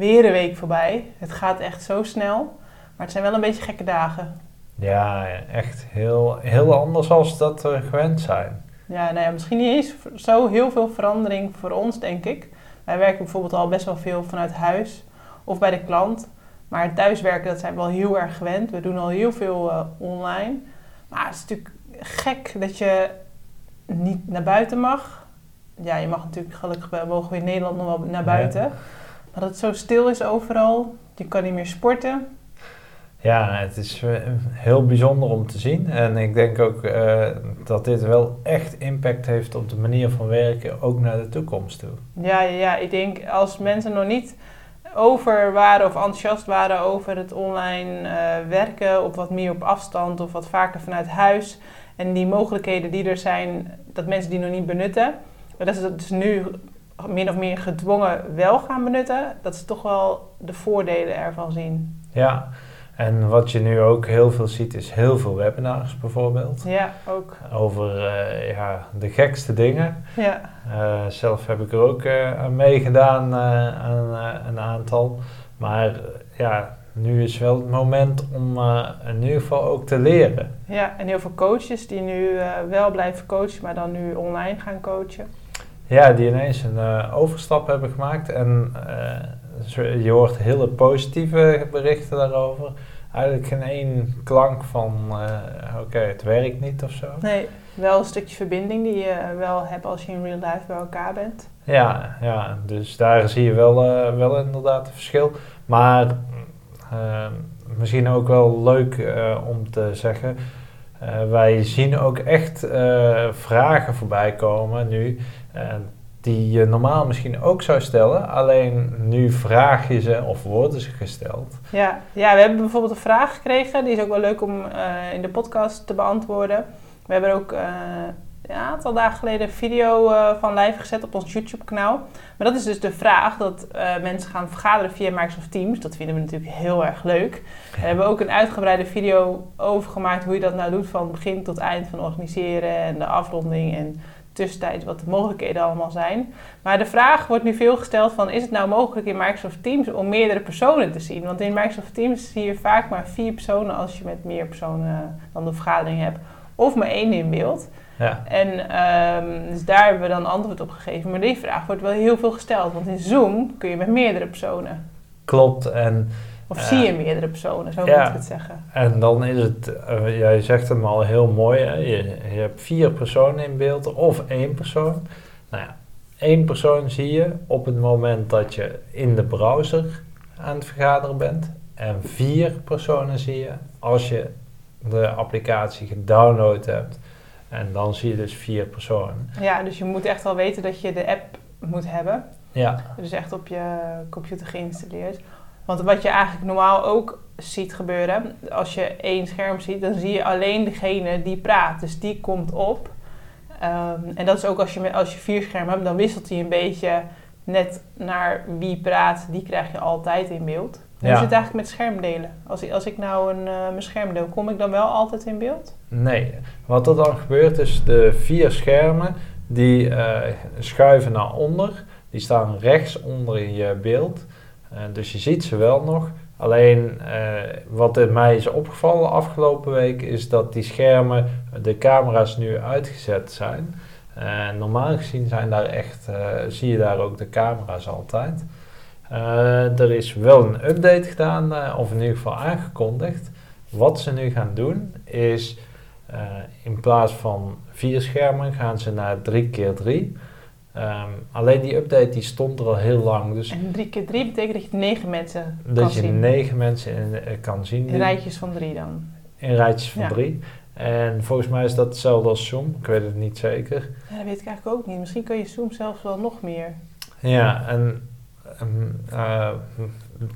Weer een week voorbij. Het gaat echt zo snel. Maar het zijn wel een beetje gekke dagen. Ja, echt heel, heel anders als dat we gewend zijn. Ja, nou ja, misschien niet eens zo heel veel verandering voor ons, denk ik. Wij werken bijvoorbeeld al best wel veel vanuit huis of bij de klant. Maar thuiswerken, dat zijn we wel heel erg gewend. We doen al heel veel uh, online. Maar het is natuurlijk gek dat je niet naar buiten mag. Ja, je mag natuurlijk gelukkig, mogen we in Nederland nog wel naar buiten. Dat het zo stil is overal. Je kan niet meer sporten. Ja, het is eh, heel bijzonder om te zien. En ik denk ook uh, dat dit wel echt impact heeft op de manier van werken, ook naar de toekomst toe. Ja, ja, ik denk als mensen nog niet over waren of enthousiast waren over het online uh, werken, op wat meer op afstand of wat vaker vanuit huis. En die mogelijkheden die er zijn, dat mensen die nog niet benutten. Maar dat ze dus nu min of meer gedwongen wel gaan benutten, dat ze toch wel de voordelen ervan zien. Ja, en wat je nu ook heel veel ziet, is heel veel webinars bijvoorbeeld. Ja, ook. Over uh, ja, de gekste dingen. Ja. Uh, zelf heb ik er ook uh, aan meegedaan, aan een aantal. Maar ja, nu is wel het moment om in ieder geval ook te leren. Ja, en heel veel coaches die nu wel blijven coachen, maar dan nu online gaan coachen. Ja, die ineens een overstap hebben gemaakt. En je hoort hele positieve berichten daarover. Eigenlijk geen één klank van, uh, oké, het werkt niet of zo. Nee, wel een stukje verbinding die je wel hebt als je in real life bij elkaar bent. Ja, ja dus daar zie je wel, wel inderdaad een verschil. Maar uh, misschien ook wel leuk om te zeggen, wij zien ook echt vragen voorbij komen nu die je normaal misschien ook zou stellen, alleen nu vraag je ze of worden ze gesteld. Ja, ja we hebben bijvoorbeeld een vraag gekregen, die is ook wel leuk om uh, in de podcast te beantwoorden. We hebben ook uh, een aantal dagen geleden een video van live gezet op ons YouTube-kanaal. Maar dat is dus de vraag dat mensen gaan vergaderen via Microsoft Teams. Dat vinden we natuurlijk heel erg leuk. We hebben ook een uitgebreide video over gemaakt hoe je dat nou doet van begin tot eind van organiseren en de afronding en tussentijd wat de mogelijkheden allemaal zijn. Maar de vraag wordt nu veel gesteld van is het nou mogelijk in Microsoft Teams om meerdere personen te zien? Want in Microsoft Teams zie je vaak maar vier personen als je met meer personen dan de vergadering hebt. Of maar één in beeld. Ja. En um, dus daar hebben we dan antwoord op gegeven. Maar die vraag wordt wel heel veel gesteld. Want in Zoom kun je met meerdere personen. Klopt. En of zie je meerdere personen, zo moet ik het zeggen. En dan is het, uh, jij zegt hem al heel mooi, hè? Je, je, hebt vier personen in beeld of één persoon. Nou ja, één persoon zie je op het moment dat je in de browser aan het vergaderen bent. En vier personen zie je als je de applicatie gedownload hebt. En dan zie je dus vier personen. Ja, dus je moet echt wel weten dat je de app moet hebben. Ja. Dus echt op je computer geïnstalleerd. Want wat je eigenlijk normaal ook ziet gebeuren, als je één scherm ziet, dan zie je alleen degene die praat. Dus die komt op. Um, en dat is ook als je, als je vier schermen hebt, dan wisselt hij een beetje net naar wie praat, die krijg je altijd in beeld. Hoe ja. zit het eigenlijk met schermdelen? Als ik, als ik nou een, uh, mijn scherm deel, kom ik dan wel altijd in beeld? Nee. Wat er dan gebeurt is de vier schermen die uh, schuiven naar onder. Die staan rechts onder in je beeld. Uh, dus je ziet ze wel nog. Alleen uh, wat in mij is opgevallen afgelopen week is dat die schermen, de camera's nu uitgezet zijn. Uh, normaal gezien zijn daar echt, zie je daar ook de camera's altijd. er is wel een update gedaan, of in ieder geval aangekondigd. Wat ze nu gaan doen is, in plaats van vier schermen gaan ze naar 3 keer 3 Um, alleen die update die stond er al heel lang. Dus en 3 keer 3 betekent dat je negen mensen dat kan je zien. negen mensen in, uh, kan zien. In rijtjes van drie dan? In rijtjes van ja. drie. En volgens mij is dat hetzelfde als Zoom. Ik weet het niet zeker. Ja, dat weet ik eigenlijk ook niet. Misschien kun je Zoom zelfs wel nog meer. Ja, en um, uh,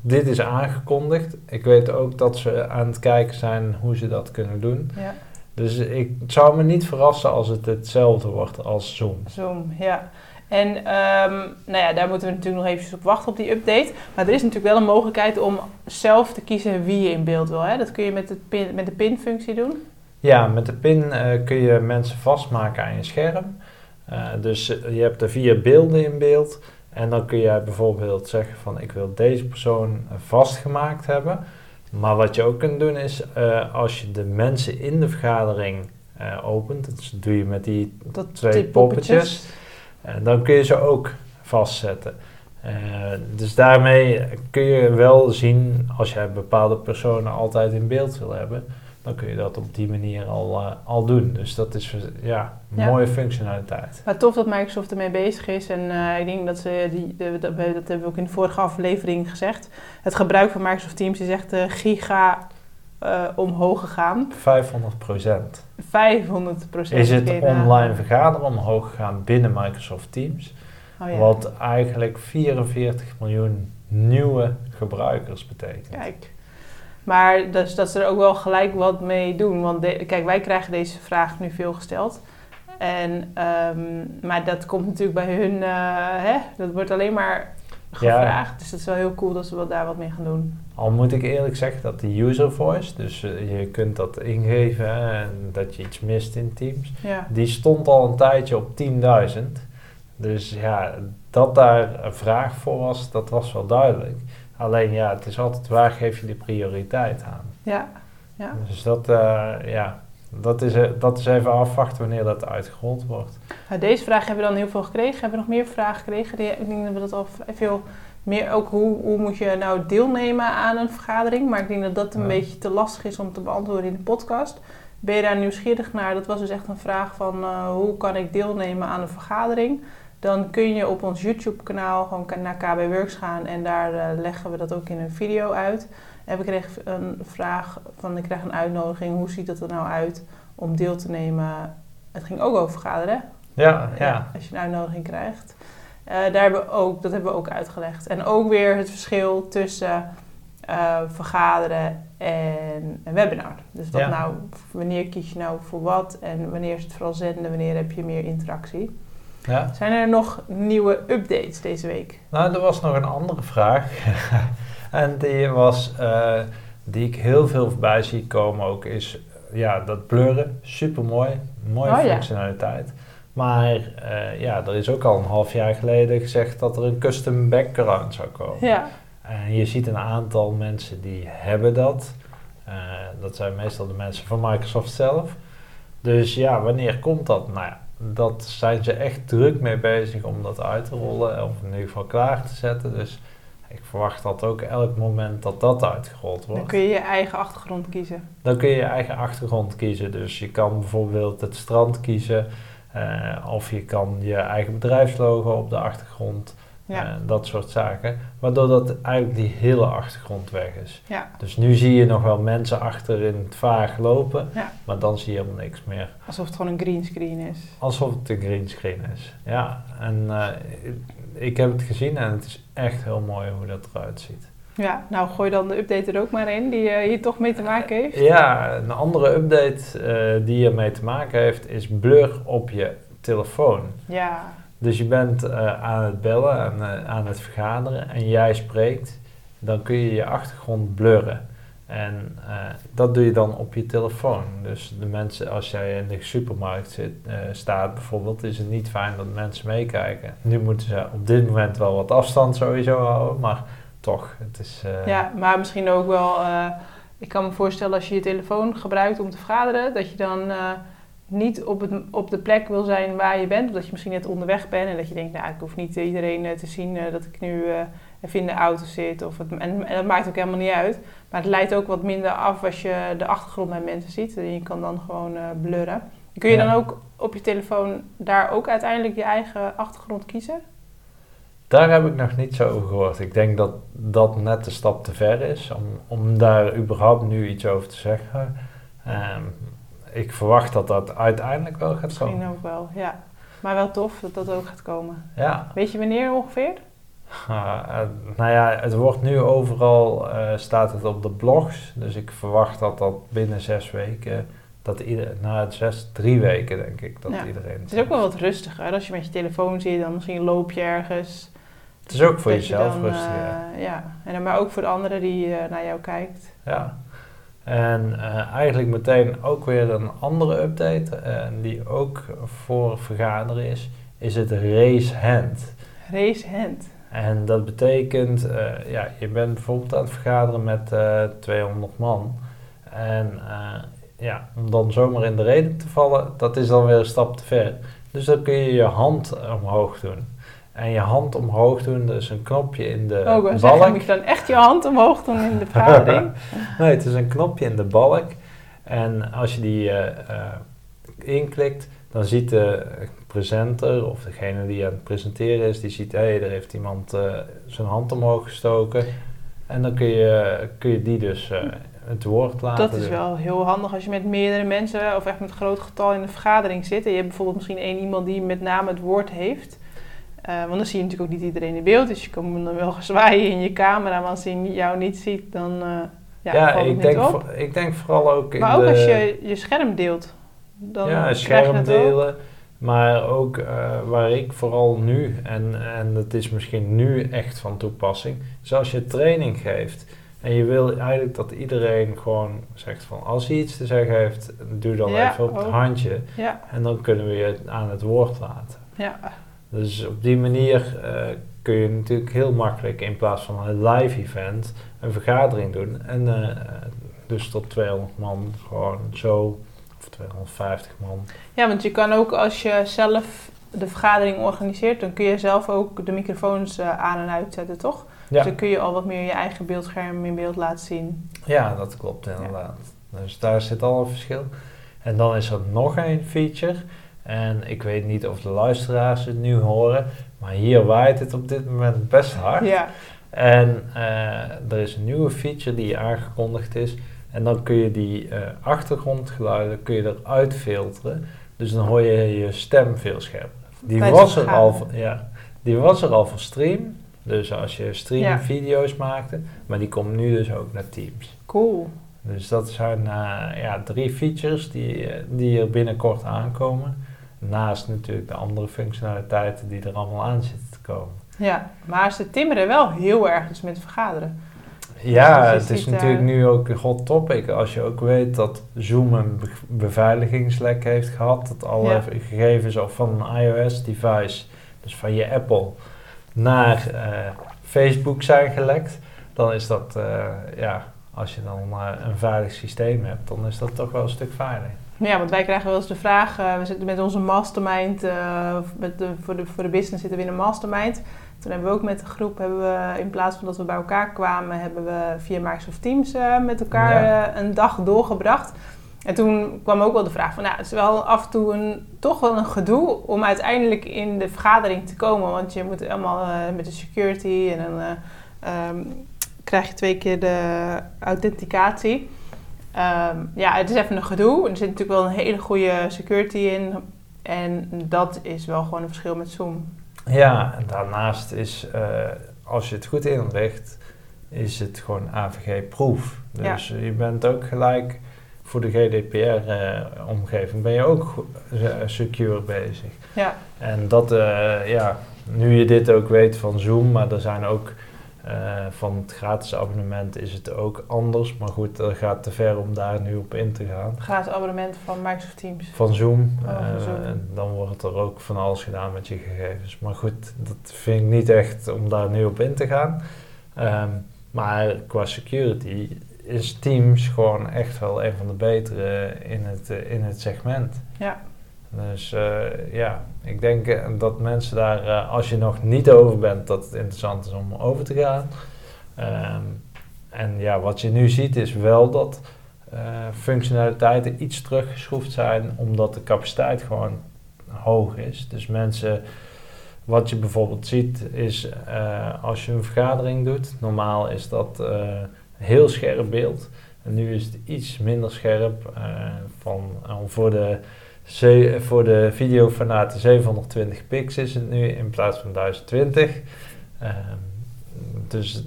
dit is aangekondigd. Ik weet ook dat ze aan het kijken zijn hoe ze dat kunnen doen. Ja. Dus ik het zou me niet verrassen als het hetzelfde wordt als Zoom. Zoom, ja. En ehm, nou ja, daar moeten we natuurlijk nog eventjes op wachten op die update. Maar er is natuurlijk wel een mogelijkheid om zelf te kiezen wie je in beeld wil. Hè? Dat kun je met, het pin, met de pin-functie doen. Ja, met de pin eh, kun je mensen vastmaken aan je scherm. Eh, dus eh, je hebt er vier beelden in beeld. En dan kun je bijvoorbeeld zeggen van ik wil deze persoon vastgemaakt hebben. Maar wat je ook kunt doen is als je de mensen in de vergadering opent. Dat doe je met die Dat, twee die poppetjes. En dan kun je ze ook vastzetten. Eh, dus daarmee kun je wel zien, als jij bepaalde personen altijd in beeld wil hebben, dan kun je dat op die manier al, uh, al doen. Dus dat is ja, een Ja. mooie functionaliteit. Maar tof dat Microsoft ermee bezig is. En eh, ik denk dat ze, die, de, dat, dat hebben we ook in de vorige aflevering gezegd. Het gebruik van Microsoft Teams is echt eh, giga eh, omhoog gegaan. 500 procent. 500 procent. Is het online vergaderen omhoog gegaan binnen Microsoft Teams? Oh, ja. Wat eigenlijk 44 miljoen nieuwe gebruikers betekent. Kijk. Maar dus dat ze er ook wel gelijk wat mee doen. Want de- kijk, wij krijgen deze vraag nu veel gesteld. En, ehm, maar dat komt natuurlijk bij hun, eh, hè? dat wordt alleen maar gevraagd. Dus dat is wel heel cool dat ze wel daar wat mee gaan doen. Al moet ik eerlijk zeggen dat de user voice, dus eh, je kunt dat ingeven en dat je iets mist in Teams, Ja, die stond al een tijdje op 10.000. Dus ja, dat daar een vraag voor was, dat was wel duidelijk. Alleen ja, het is altijd waar geef je de prioriteit aan. ja, ja. Dus dat, eh, ja, dat, is, eh, dat is even afwachten wanneer dat uitgerold wordt. Nou, deze vraag hebben we dan heel veel gekregen. Hebben we nog meer vragen gekregen? Ik denk dat we dat al veel meer... Ook hoe, hoe moet je nou deelnemen aan een vergadering? Maar ik denk dat dat een Ja. beetje te lastig is om te beantwoorden in de podcast. Ben je daar nieuwsgierig naar? Dat was dus echt een vraag van eh, hoe kan ik deelnemen aan een vergadering? Dan kun je op ons YouTube kanaal gewoon naar KB Works gaan en daar eh, leggen we dat ook in een video uit. En we kregen een vraag van, ik krijg een uitnodiging, hoe ziet dat er nou uit om deel te nemen? Het ging ook over vergaderen? Ja, ja. als je een uitnodiging krijgt. Eh, daar hebben we ook, dat hebben we ook uitgelegd. En ook weer het verschil tussen eh, vergaderen en een webinar. Dus wat Ja. nou, wanneer kies je nou voor wat en wanneer is het vooral zenden, wanneer heb je meer interactie. Ja. Zijn er nog nieuwe updates deze week? Nou, er was nog een andere vraag. en die was, eh, die ik heel veel voorbij zie komen ook, is ja, dat blurren. Super mooi. Mooie Oh ja. functionaliteit. Maar eh, ja, er is ook al een half jaar geleden gezegd dat er een custom background zou komen. Ja, En je ziet een aantal mensen die hebben dat. Eh, dat zijn meestal de mensen van Microsoft zelf. Dus ja, wanneer komt dat? Nou ja, dat zijn ze echt druk mee bezig om dat uit te rollen. Of in ieder geval klaar te zetten. Dus ik verwacht dat ook elk moment dat dat uitgerold dan wordt. kun je je eigen achtergrond kiezen. Dan kun je je eigen achtergrond kiezen. Dus je kan bijvoorbeeld het strand kiezen. eh, of je kan je eigen bedrijfslogo op de achtergrond. Ja, eh, dat soort zaken. Waardoor dat eigenlijk die hele achtergrond weg is. ja. Dus nu zie je nog wel mensen achter in het vaag lopen. Ja. Maar dan zie je helemaal niks meer. alsof het gewoon een greenscreen is. Alsof het een greenscreen is. Ja, en eh, ik heb het gezien en het is echt heel mooi hoe dat eruit ziet. Ja, nou gooi dan de update er ook maar in, die eh, hier toch mee te maken heeft. Ja, een andere update eh, die ermee te maken heeft is blur op je telefoon. Ja, Dus je bent eh, aan het bellen en eh, aan het vergaderen en jij spreekt, dan kun je je achtergrond blurren. En eh, dat doe je dan op je telefoon. Dus de mensen, als jij in de supermarkt zit, staat bijvoorbeeld, is het niet fijn dat mensen meekijken. Nu moeten ze op dit moment wel wat afstand sowieso houden, maar toch, het is... Ja, maar misschien ook wel. ik kan me voorstellen als je je telefoon gebruikt om te vergaderen, dat je dan niet op, het, op de plek wil zijn waar je bent. Of dat je misschien net onderweg bent en dat je denkt, nou, ik hoef niet eh, iedereen eh, te zien eh, dat ik nu even in de auto zit. Of het, en, en dat maakt ook helemaal niet uit. Maar het leidt ook wat minder af als je de achtergrond bij mensen ziet. En je kan dan gewoon blurren. Kun je Ja. dan ook op je telefoon daar ook uiteindelijk je eigen achtergrond kiezen? Daar heb ik nog niet zo over gehoord. Ik denk dat dat net een stap te ver is om, om daar überhaupt nu iets over te zeggen. Ehm, ik verwacht dat dat uiteindelijk wel gaat Misschien komen. ook wel, ja. Maar wel tof dat dat ook gaat komen. Ja, Weet je wanneer ongeveer? Uh, nou ja, het wordt nu overal, uh, staat het op de blogs. Dus ik verwacht dat dat binnen zes weken, dat ieder, na zes, drie weken denk ik, dat Ja. iedereen... Het is ook wel wat rustiger. Als je met je telefoon zit, dan misschien loop je ergens. Het is ook voor je jezelf dan, rustiger. eh, ja, en dan maar ook voor de anderen die eh, naar jou kijkt. Ja. En eh, eigenlijk meteen ook weer een andere update, en die ook voor vergaderen is, is het raise hand. Raise hand. En dat betekent, eh, ja, je bent bijvoorbeeld aan het vergaderen met eh 200 man. En eh, ja, om dan zomaar in de reden te vallen, dat is dan weer een stap te ver. Dus dan kun je je hand omhoog doen. En je hand omhoog doen, is een knopje in de Oh, wou zeggen, balk. moet je dan echt je hand omhoog doen in de vergadering? nee, het is een knopje in de balk. En als je die eh, eh, inklikt, dan ziet de presenter of degene die aan het presenteren is, die ziet, hé, hey, er heeft iemand eh, zijn hand omhoog gestoken. En dan kun je, kun je die dus het woord laten Dat is doen. wel heel handig als je met meerdere mensen of echt met een groot getal in een vergadering zit. En je hebt bijvoorbeeld misschien één iemand die met name het woord heeft. Eh, want dan zie je natuurlijk ook niet iedereen in beeld. Dus je kan hem dan wel zwaaien in je camera. Maar als hij jou niet ziet, dan uh, ja, Ja, valt ik niet denk, op. ik denk vooral ook in Maar ook de... als je je scherm deelt. Dan ja, scherm delen. Maar ook eh, waar ik vooral nu, en, en het is misschien nu echt van toepassing, is als je training geeft en je wil eigenlijk dat iedereen gewoon zegt van als hij iets te zeggen heeft, doe dan Ja, even op het handje Ja, en dan kunnen we je aan het woord laten. ja. Dus op die manier eh, kun je natuurlijk heel makkelijk in plaats van een live event een vergadering doen. En eh, dus tot 200 man gewoon zo, of 250 man. ja, want je kan ook als je zelf de vergadering organiseert, dan kun je zelf ook de microfoons eh, aan en uitzetten, toch? Ja. Dus dan kun je al wat meer je eigen beeldscherm in beeld laten zien. Ja, dat klopt inderdaad. Dus daar zit al een verschil. En dan is er nog een feature. En ik weet niet of de luisteraars het nu horen, maar hier waait het op dit moment best hard. Ja, En eh, er is een nieuwe feature die aangekondigd is. En dan kun je die eh, achtergrondgeluiden kun je eruit filteren. Dus dan hoor je je stem veel scherper. Die was, er al, ja, die was er al voor stream. Dus als je stream Ja. video's maakte. Maar die komt nu dus ook naar Teams. cool. Dus dat zijn eh, ja, drie features die, die er binnenkort aankomen. Naast natuurlijk de andere functionaliteiten die er allemaal aan zitten te komen. Ja, maar ze timmeren wel heel erg dus met vergaderen. Ja, Dus het is natuurlijk eh, nu ook een hot topic. Als je ook weet dat Zoom een be- beveiligingslek heeft gehad. Dat alle Ja. gegevens van een iOS-device, dus van je Apple, naar eh, Facebook zijn gelekt. Dan is dat, eh, ja, als je dan een veilig systeem hebt, dan is dat toch wel een stuk veiliger. Ja, want wij krijgen wel eens de vraag, eh, we zitten met onze mastermind, eh, met de, voor, de, voor de business zitten we in een mastermind. Toen hebben we ook met de groep, hebben we, in plaats van dat we bij elkaar kwamen, hebben we via Microsoft Teams eh, met elkaar Ja. een dag doorgebracht. En toen kwam ook wel de vraag van, nou, het is wel af en toe een, toch wel een gedoe om uiteindelijk in de vergadering te komen. Want je moet allemaal met de security en dan eh, ehm, krijg je twee keer de authenticatie. Ehm, ja, het is even een gedoe. Er zit natuurlijk wel een hele goede security in. En dat is wel gewoon een verschil met Zoom. Ja, en daarnaast is, eh, als je het goed inricht, is het gewoon AVG-proof. Dus je bent ook gelijk voor de GDPR-omgeving ben je ook eh, secure bezig. Ja, En dat, eh, ja, nu je dit ook weet van Zoom, maar er zijn ook eh, van het gratis abonnement is het ook anders. Maar goed, dat gaat te ver om daar nu op in te gaan. gratis abonnement van Microsoft Teams. Van Zoom, Oh, van eh, Zoom. dan wordt er ook van alles gedaan met je gegevens. Maar goed, dat vind ik niet echt om daar nu op in te gaan. Ehm, maar qua security is Teams gewoon echt wel een van de betere in het, eh, in het segment. Ja, Dus eh, ja, ik denk eh, dat mensen daar, eh, als je nog niet over bent, dat het interessant is om over te gaan. Ehm, en ja, wat je nu ziet is wel dat functionaliteiten iets teruggeschroefd zijn, omdat de capaciteit gewoon hoog is. Dus mensen, wat je bijvoorbeeld ziet, is als je een vergadering doet, normaal is dat eh, heel scherp beeld. En nu is het iets minder scherp. eh, van, voor de Ze- voor de videofanaten 720 px is het nu in plaats van 1020. Ehm, dus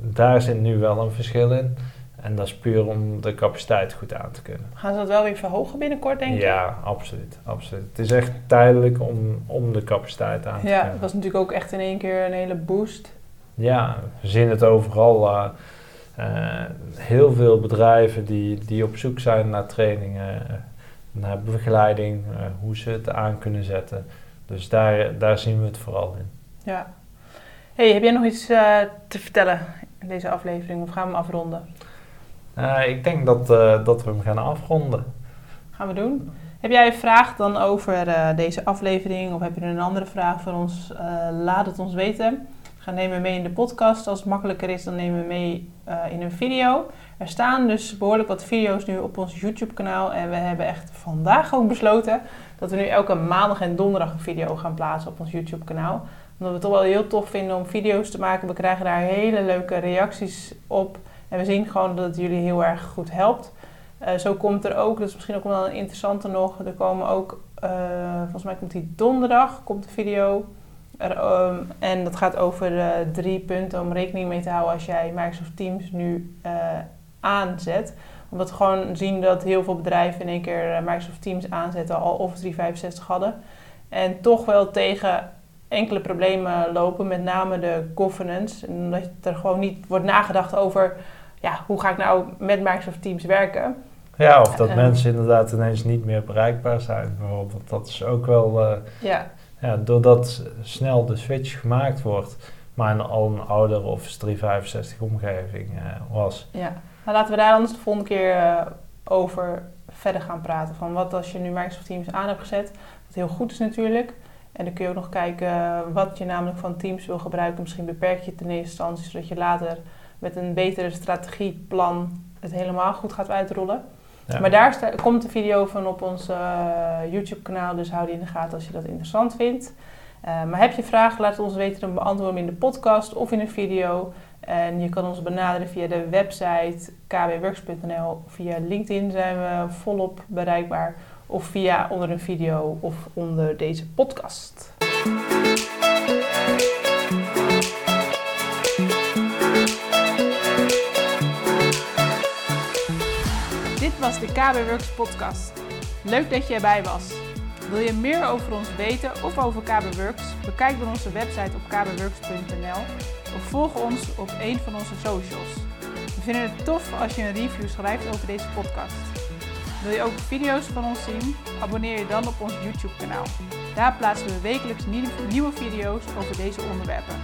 daar zit nu wel een verschil in. En dat is puur om de capaciteit goed aan te kunnen. Gaan ze dat wel weer verhogen binnenkort, denk je? Ja, absoluut, absoluut. Het is echt tijdelijk om, om de capaciteit aan te Ja, kunnen. het was natuurlijk ook echt in één keer een hele boost. Ja, we zien het overal. eh, eh, heel veel bedrijven die, die op zoek zijn naar trainingen, naar begeleiding, eh, hoe ze het aan kunnen zetten. Dus daar, daar zien we het vooral in. Ja. hey, heb jij nog iets eh, te vertellen in deze aflevering of gaan we hem afronden? Eh, ik denk dat, dat we hem gaan afronden. Gaan we doen. Heb jij een vraag dan over deze aflevering of heb je een andere vraag voor ons? Laat het ons weten. Ga nemen mee in de podcast. Als het makkelijker is, dan nemen we mee eh, in een video. Er staan dus behoorlijk wat video's nu op ons YouTube kanaal. En we hebben echt vandaag ook besloten dat we nu elke maandag en donderdag een video gaan plaatsen op ons YouTube kanaal. Omdat we het toch wel heel tof vinden om video's te maken. We krijgen daar hele leuke reacties op. En we zien gewoon dat het jullie heel erg goed helpt. Eh, zo komt er ook, dat is misschien ook wel een interessante nog. Er komen ook, eh, volgens mij komt die donderdag, komt de video. Er, ehm, en dat gaat over eh, drie punten om rekening mee te houden als jij Microsoft Teams nu eh, aanzet. Omdat we gewoon zien dat heel veel bedrijven in één keer eh, Microsoft Teams aanzetten, al Office 365 hadden. En toch wel tegen enkele problemen lopen, met name de governance. En dat er gewoon niet wordt nagedacht over, ja, hoe ga ik nou met Microsoft Teams werken? Ja, of dat Eh, mensen inderdaad ineens niet meer bereikbaar zijn bijvoorbeeld. Dat is ook wel, Ja, ja, doordat snel de switch gemaakt wordt, maar in al een oudere Office 365 omgeving eh, was. ja. Nou, laten we daar anders de volgende keer eh, over verder gaan praten. Van wat als je nu Microsoft Teams aan hebt gezet, wat heel goed is natuurlijk. En dan kun je ook nog kijken eh, wat je namelijk van Teams wil gebruiken. Misschien beperk je het in eerste instantie, zodat je later met een betere strategieplan het helemaal goed gaat uitrollen. Maar daar komt de video van op ons eh, YouTube-kanaal, dus hou die in de gaten als je dat interessant vindt. Eh, maar heb je vragen, laat ons weten, dan beantwoorden we in de podcast of in een video. En je kan ons benaderen via de website kbworks.nl. Via LinkedIn zijn we volop bereikbaar. Of via onder een video of onder deze podcast. Was de KB Works podcast. Leuk dat je erbij was. Wil je meer over ons weten of over KB Works? Bekijk dan onze website op kbworks.nl of volg ons op een van onze socials. We vinden het tof als je een review schrijft over deze podcast. Wil je ook video's van ons zien? Abonneer je dan op ons YouTube kanaal. Daar plaatsen we wekelijks nieuwe video's over deze onderwerpen.